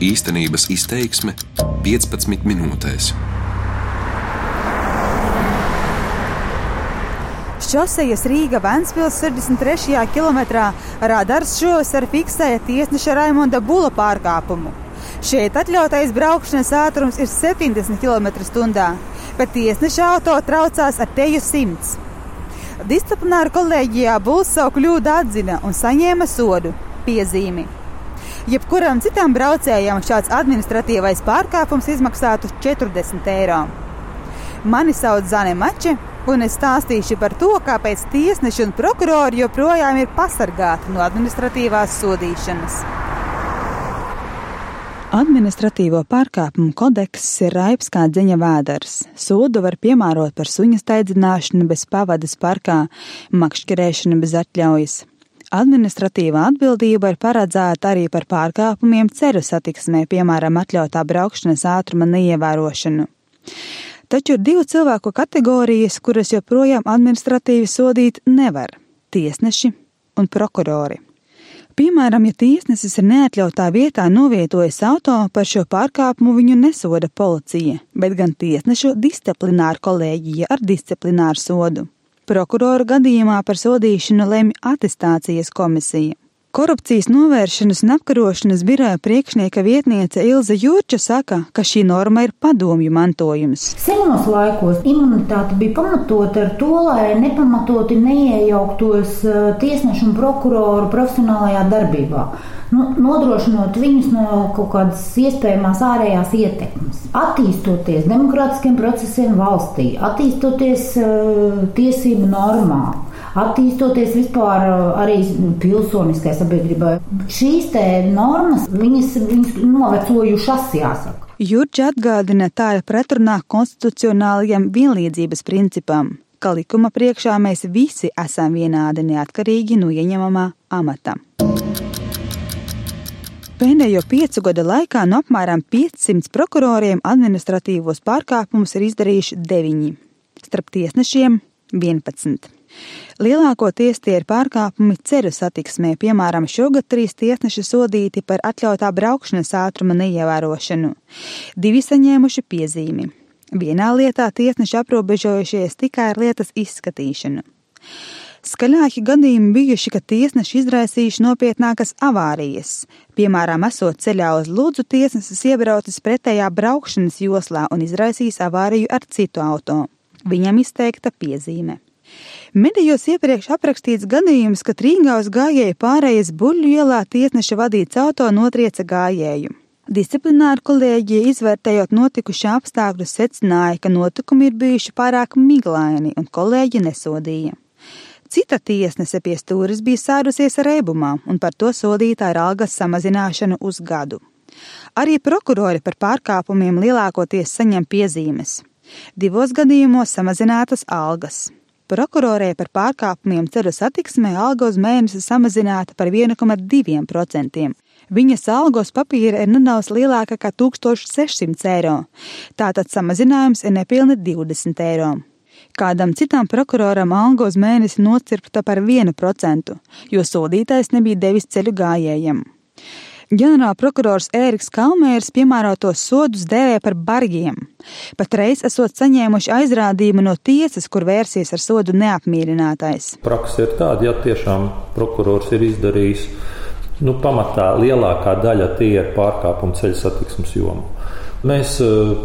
Īstenības izteiksme 15 minūtēs. Šosejas Rīga Vēnspils 63. km radars šovasar fiksēja tiesneša Raimonda Bula pārkāpumu. Šeit atļautais braukšanas ātrums ir 70 km/h, bet tiesneša auto traucās ar teju 100. Disciplināra kolēģijā Buls savu kļūdu atzina un saņēma sodu piezīmi. Jebkuram citam braucējam šāds administratīvais pārkāpums izmaksātu 40 eiro. Mani sauc Zane Mače, un es stāstīšu par to, kāpēc tiesneši un prokurori joprojām ir pasargāti no administratīvās sodīšanas. Administratīvo pārkāpumu kodeks ir raips kā dziņa vēders. Sodu var piemērot par suņa steidzināšanu bez pavadas parkā, makšķerēšanu bez atļaujas. Administratīvā atbildība ir paredzēta arī par pārkāpumiem ceļu satiksmē, piemēram, atļautā braukšanas ātruma neievērošanu. Taču ir divu cilvēku kategorijas, kuras joprojām administratīvi sodīt nevar - tiesneši un prokurori. Piemēram, ja tiesnesis ir neatļautā vietā novietojis auto, par šo pārkāpumu viņu nesoda policija, bet gan tiesnešu disciplināra kolēģija ar disciplināru sodu. Prokurora gadījumā par sodīšanu lemj attestācijas komisija. Korupcijas novēršanas un apkarošanas biroja priekšnieka vietniece Ilza Jurča saka, ka šī norma ir padomju mantojums. Senos laikos imunitāte bija pamatota ar to, lai nepamatoti neiejauktos eh, tiesnešu un prokuroru profesionālajā darbībā. Nu, nodrošinot viņus no kaut kādas iespējamās ārējās ietekmes. Attīstoties demokrātiskiem procesiem valstī, attīstoties uh, tiesību normām, attīstoties vispār uh, arī pilsoniskai sabiedrībai. Šīs normas, viņas, viņas novecojušas, jāsaka. Jurģa atgādina, tā ir pretrunā konstitucionālajiem vienlīdzības principam, ka likuma priekšā mēs visi esam vienādi neatkarīgi no ieņemamā amata. Pēdējo piecu gadu laikā no apmēram 500 prokuroriem administratīvos pārkāpumus ir izdarījuši 9, starp tiesnešiem 11. Lielākoties tie ir pārkāpumi ceļu satiksmē, piemēram, šogad trīs tiesneši sodīti par atļautā braukšanas ātruma neievērošanu. Divi saņēmuši piezīmi. Vienā lietā tiesneši aprobežojušies tikai ar lietas izskatīšanu. Skaļāki gadījumi bijuši, ka tiesneši izraisījuši nopietnākas avārijas. Piemēram, esot ceļā uz Lūdzu, tiesnesis iebraucis pretējā braukšanas joslā un izraisījis avāriju ar citu auto. Viņam izteikta piezīme. Medijos iepriekš aprakstīts gadījums, kad Rīgā uz gājēju pārējas buļļu ielā tiesneša vadīts auto notrieca gājēju. Disciplināra kolēģija izvērtējot notikušā apstākļus secināja, ka notikumi ir bijuši pārāk miglaini un kolēģi nesodīja. Cita tiesnese pie stūres bija sārusies ar ēbumā un par to sodītā ir algas samazināšanu uz gadu. Arī prokurori par pārkāpumiem lielākoties saņem piezīmes. Divos gadījumos samazinātas algas. Prokurorē par pārkāpumiem ceļu satiksmē alga uz mēnesi samazināta par 1,2%. Viņas alga uz papīra ir nedaudz lielāka kā 1600 eiro. Tātad samazinājums ir nepilni 20 eiro. Kādam citam prokuroram alga uz mēnesi nocirpta par 1%, jo sodītais nebija devis ceļu gājējiem. Ģenerālprokurors Ēriks Kalmērs piemērotos sodus dēvē par bargiem. Patreiz esot saņēmuši aizrādījumu no tiesas, kur vērsies ar sodu neapmierinātais. Praksa ir tāda, ja tiešām prokurors ir izdarījis, nu, pamatā lielākā daļa tie ir pārkāpumi ceļu satiksmes jomā. Mēs uh,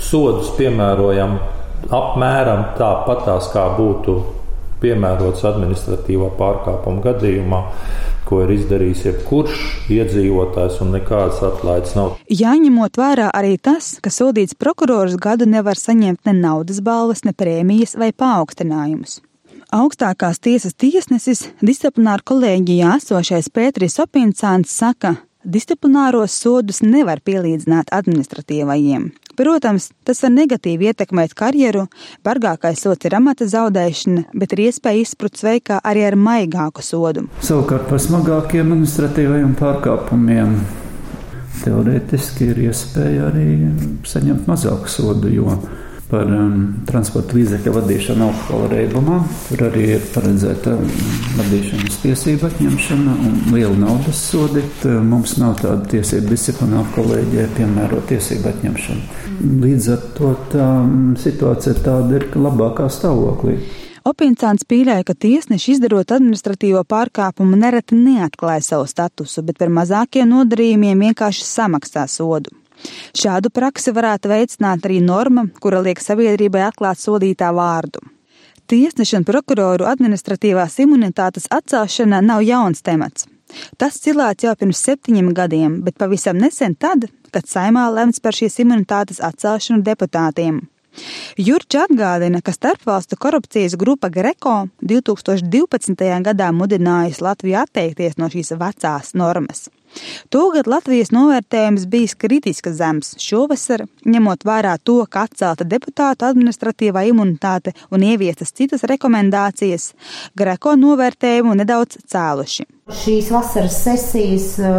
sodus piemērojam apmēram tāpatās, kā būtu piemērots administratīvā pārkāpuma gadījumā ko ir izdarījis jebkurš iedzīvotājs, un nekādas atlaides nav. Jāņemot vērā arī tas, ka sodīts prokurors gadu nevar saņemt ne naudas balvas, ne prēmijas vai paaugstinājumus. Augstākās tiesas tiesnesis disciplināra kolēģijā esošais Pēteris Opinsāns saka, disciplināros sodus nevar pielīdzināt administratīvajiem. Protams, tas var negatīvi ietekmēt karjeru, bargākais sots ir amata zaudēšana, bet ir iespēja izsprukt sveikā arī ar maigāku sodu. Savukārt par smagākiem administratīvajiem pārkāpumiem teorētiski ir iespēja arī saņemt mazāku sodu, jo par um, transporta līdzekļu vadīšanu alkohola reibumā. Tur arī ir paredzēta vadīšanas tiesība atņemšana un liela naudas sodi. Mums nav tāda tiesība disciplināra kolēģijai piemērot tiesību atņemšanu. Līdz ar to tā situācija tāda ir labākā stāvoklī. Opincāns pīļāja, ka tiesneši izdarot administratīvo pārkāpumu nereti neatklāja savu statusu, bet par mazākiem nodarījumiem vienkārši samaksā sodu. Šādu praksi varētu veicināt arī norma, kura liek sabiedrībai atklāt sodītā vārdu. Tiesneša un prokuroru administratīvās imunitātes atcelšana nav jauns temats. Tas cilāts jau pirms septiņiem gadiem, bet pavisam nesen tad, kad saimā lemts par šīs imunitātes atcelšanu deputātiem. Jurčs atgādina, ka starpvalstu korupcijas grupa Greko 2012. gadā mudinājusi Latviju atteikties no šīs vecās normas. Togad Latvijas novērtējums bijis kritiski zems. Šovasar, ņemot vērā to, ka atcelta deputāta administratīvā imunitāte un ieviestas citas rekomendācijas, Greko novērtējumu nedaudz cēluši. Šīs vasaras sesijas uh,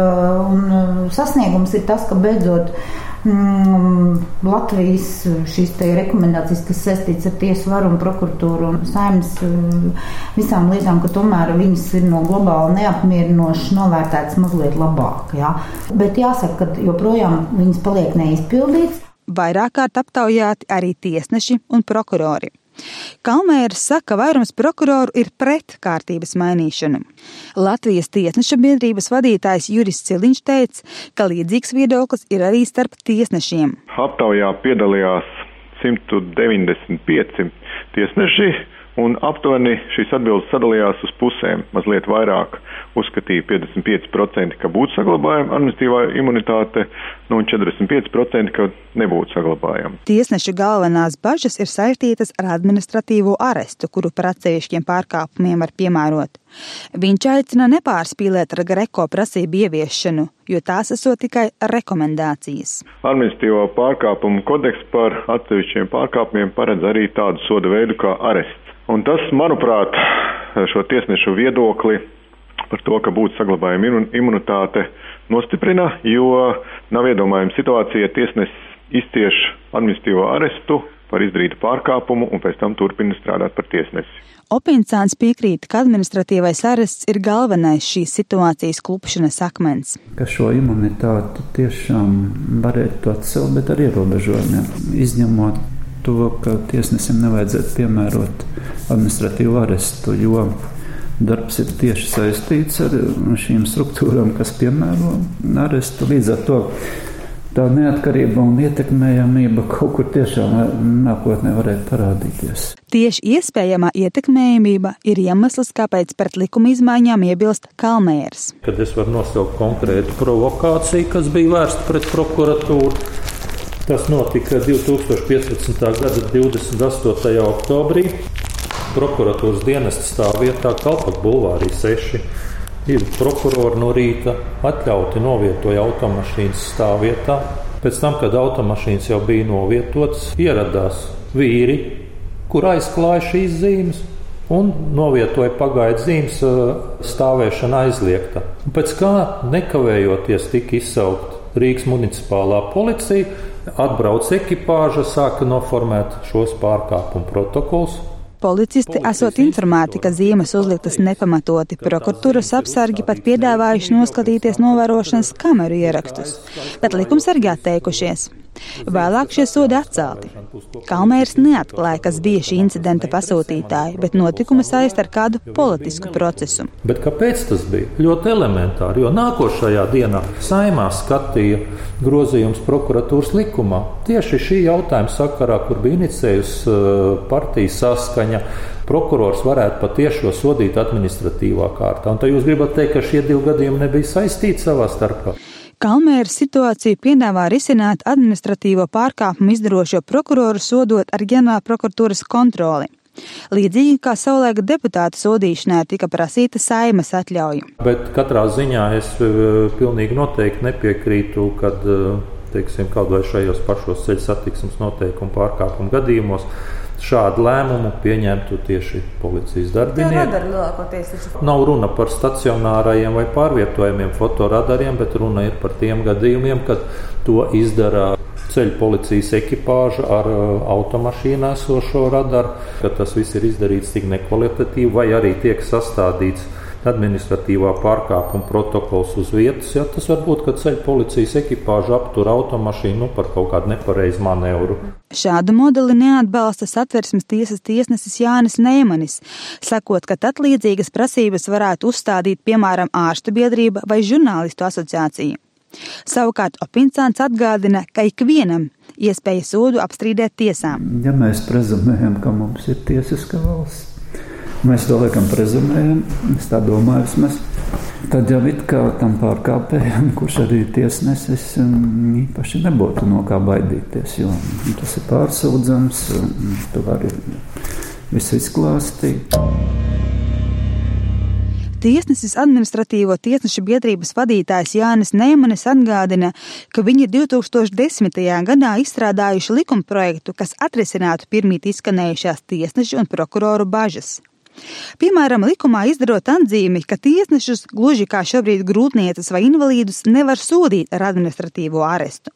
un uh, sasniegums ir tas, ka beidzot Mm, Latvijas šīs rekomendācijas, kas saistīts ar tiesu varu un prokuratūru un saimnes mm, visām lietām, ka tomēr viņas ir no globāli neapmierinošas novērtētas mazliet labāk. Jā. Bet jāsaka, ka joprojām viņas paliek neizpildītas. Vairāk kārt aptaujāti arī tiesneši un prokurori. Kalmērs saka, ka vairums prokuroru ir pret kārtības mainīšanu. Latvijas tiesneša biedrības vadītājs Juris Ciliņš teica, ka līdzīgs viedoklis ir arī starp tiesnešiem. Aptaujā piedalījās 195 tiesneši, un aptuveni šīs atbildes sadalījās uz pusēm. Mazliet vairāk uzskatīja 55%, ka būtu saglabājama administratīvā imunitāte, nu un 45%, ka nebūtu saglabājama. Tiesneša galvenās bažas ir saistītas ar administratīvo arestu, kuru par atsevišķiem pārkāpumiem var piemērot. Viņš aicina nepārspīlēt ar Greko prasību ieviešanu, jo tās esot tikai rekomendācijas. Administratīvo pārkāpumu kodeks par atsevišķiem pārkāpumiem paredz arī tādu soda veidu kā arests. Un tas, manuprāt, šo tiesnešu viedokli par to, ka būtu saglabājama imunitāte, nostiprina, jo nav iedomājama situācija, ja tiesnesis izcieš administratīvo arestu par izdarītu pārkāpumu un pēc tam turpina strādāt par tiesnesi. Opincāns piekrīt, ka administratīvais arests ir galvenais šīs situācijas klupšanas akmens. Ka šo imunitāti tiešām varētu atcelt, bet ar ierobežojumiem. Izņemot to, ka tiesnesim nevajadzētu piemērot administratīvu arestu, jo darbs ir tieši saistīts ar šīm struktūrām, kas piemēro arestu. Līdz ar to tā neatkarība un ietekmējamība kaut kur tiešām nākotnē varētu parādīties. Tieši iespējamā ietekmējamība ir iemesls, kāpēc pret likuma izmaiņām iebilst Kalmērs. Kad es varu nosaukt konkrētu provokāciju, kas bija vērsta pret prokuratūru, tas notika 2015. gada 28. oktobrī prokuratūras dienesta stāvvietā Kalpak Bulvārī 6. Divi prokurori no rīta atļauti novietoja automašīnas stāvvietā. Pēc tam, kad automašīnas jau bija novietotas, ieradās vīri, kur aizklāja šīs zīmes un novietoja pagaidu zīmes stāvēšana aizliegta. Pēc kā nekavējoties tika izsaukt Rīgas municipālā policija, atbrauc ekipāža, sāka noformēt šos pārkāpumu protokolus. Policisti esot informēti, ka zīmes uzliktas nepamatoti. Prokuratūras apsargi pat piedāvājuši noskatīties novērošanas kameru ierakstus, bet likumsargi atteikušies. Vēlāk šie sodi atcelti. Kalmērs neatklāja, kas bija šī incidenta pasūtītāji, bet notikumu saist ar kādu politisku procesu. Bet kāpēc tas bija? Ļoti elementāri, jo nākošajā dienā saimā skatīja grozījums prokuratūras likumā. Tieši šī jautājuma sakarā, kur bija inicējusi uh, partijas saskaņa, prokurors varētu patiešo sodīt administratīvā kārtā. Un tad jūs gribat teikt, ka šie divi gadījumi nebija saistīti savā starpā? Kalmēra situāciju piedāvā risināt administratīvo pārkāpumu izdarošo prokuroru sodot ar ģenerāla prokuratūras kontroli. Līdzīgi kā savulaik deputāta sodīšanai tika prasīta saimas atļauja. Bet katrā ziņā es e, pilnīgi noteikti nepiekrītu, kad e, teiksim, kaut vai šajos pašos ceļu satiksmes noteikumu pārkāpumu gadījumos šādu lēmumu pieņemtu tieši policijas darbinieki. Nav runa par stacionārajiem vai pārvietojamiem fotoradariem, bet runa ir par tiem gadījumiem, kad to izdara ceļu policijas ekipāža ar automašīnā esošo radaru, ka tas viss ir izdarīts tik nekvalitatīvi, vai arī tiek sastādīts administratīvā pārkāpuma protokols uz vietas, ja tas var būt, ka ceļu policijas ekipāža aptur automašīnu nu, par kaut kādu nepareizu manevru. Šādu modeli neatbalsta satversmes tiesas tiesnesis Jānis Neimanis, sakot, ka tad līdzīgas prasības varētu uzstādīt piemēram ārstu biedrība vai žurnālistu asociācija. Savukārt Opinsāns atgādina, ka ikvienam iespēja sodu apstrīdēt tiesām. Ja mēs prezumējam, ka mums ir tiesiska valsts, Mēs to liekam prezumējam, es tā domāju vismaz. Tad jau it kā tam pārkāpējam, kurš arī tiesnesis, īpaši nebūtu no kā baidīties, jo tas ir pārsūdzams, tu vari visu izklāstīt. Tiesnesis administratīvo tiesnešu biedrības vadītājs Jānis Neimanis atgādina, ka viņi 2010. gadā izstrādājuši likumprojektu, kas atrisinātu pirmīt izskanējušās tiesnešu un prokuroru bažas. Piemēram, likumā izdarot atzīmi, ka tiesnešus, gluži kā šobrīd grūtnieces vai invalīdus, nevar sodīt ar administratīvo arestu.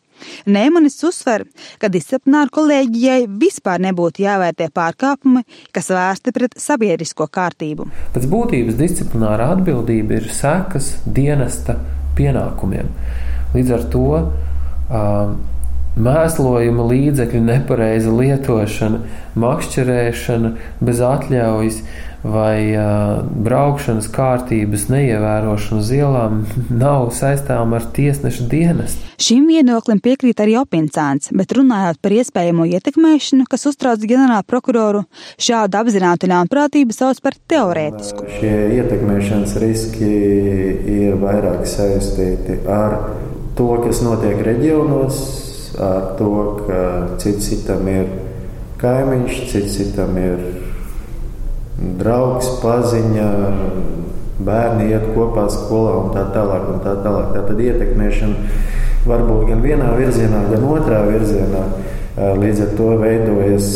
Nēmanis uzsver, ka disciplināru kolēģijai vispār nebūtu jāvērtē pārkāpumi, kas vērsti pret sabiedrisko kārtību. Pēc būtības disciplināra atbildība ir sekas dienesta pienākumiem. Līdz ar to uh, mēslojuma līdzekļu nepareiza lietošana, makšķerēšana bez atļaujas vai uh, braukšanas kārtības neievērošana uz ielām nav saistām ar tiesneša dienestu. Šim viedoklim piekrīt arī Opincāns, bet runājot par iespējamo ietekmēšanu, kas uztrauc ģenerāla prokuroru, šādu apzinātu ļaunprātību sauc par teorētisku. Šie ietekmēšanas riski ir vairāk saistīti ar to, kas notiek reģionos, ar to, ka cits citam ir kaimiņš, cits citam ir draugs, paziņa, bērni iet kopā skolā un tā tālāk. Un tā tālāk. Tā tad ietekmēšana var būt gan vienā virzienā, gan otrā virzienā. Līdz ar to veidojas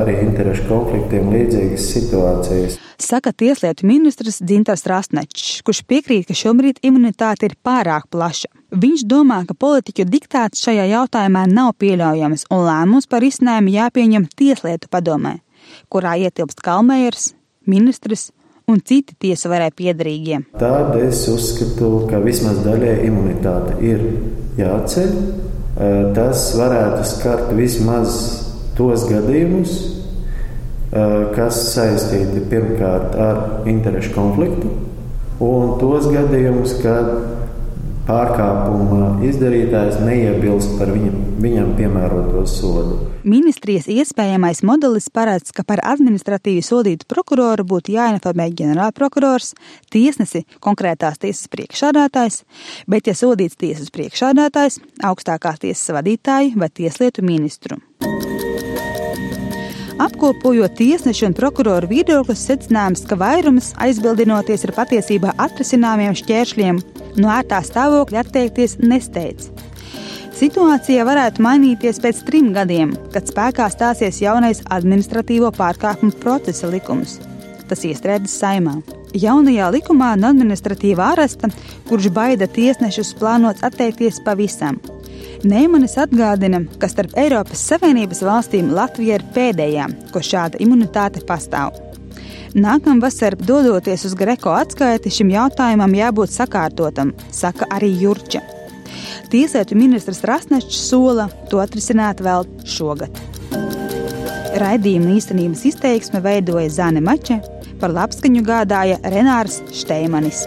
arī interešu konfliktiem līdzīgas situācijas. Saka Tieslietu ministrs Dzintars Rastnečs, kurš piekrīt, ka šobrīd imunitāte ir pārāk plaša. Viņš domā, ka politiķu diktāts šajā jautājumā nav pieļaujams un lēmums par izcinājumu jāpieņem Tieslietu padomē kurā ietilpst Kalmējers, ministrs un citi tiesu varēja piedarīgie. Tad es uzskatu, ka vismaz daļai imunitāte ir jāceļ. Tas varētu skart vismaz tos gadījumus, kas saistīti pirmkārt ar interešu konfliktu, un tos gadījumus, kad pārkāpuma izdarītājs neiebilst par viņa, viņam piemēroto sodu. Ministrijas iespējamais modelis paredz, ka par administratīvi sodītu prokuroru būtu jāinformē ģenerālprokurors, tiesnesi konkrētās tiesas priekšādātājs, bet, ja sodīts tiesas priekšādātājs, augstākās tiesas vadītāju vai tieslietu ministru. Apkopojot tiesnešu un prokuroru viedokļus, secinājums, ka vairums aizbildinoties ar patiesībā atrisināmiem šķēršļiem, no ērtā stāvokļa atteikties nesteidz. Situācija varētu mainīties pēc trim gadiem, kad spēkā stāsies jaunais administratīvo pārkāpumu procesa likums. Tas iestrēdzis saimā. Jaunajā likumā no administratīvā aresta, kurš baida tiesnešus, plānots atteikties pavisam. Neimanis atgādina, ka starp Eiropas Savienības valstīm Latvija ir pēdējā, ko šāda imunitāte pastāv. Nākamvasar, dodoties uz Greko atskaiti, šim jautājumam jābūt sakārtotam, saka arī Jurča. Tieslietu ministrs Rasnešs sola to atrisināt vēl šogad. Raidījuma īstenības izteiksme veidoja Zane Mače, par labskaņu gādāja Renārs Šteimanis.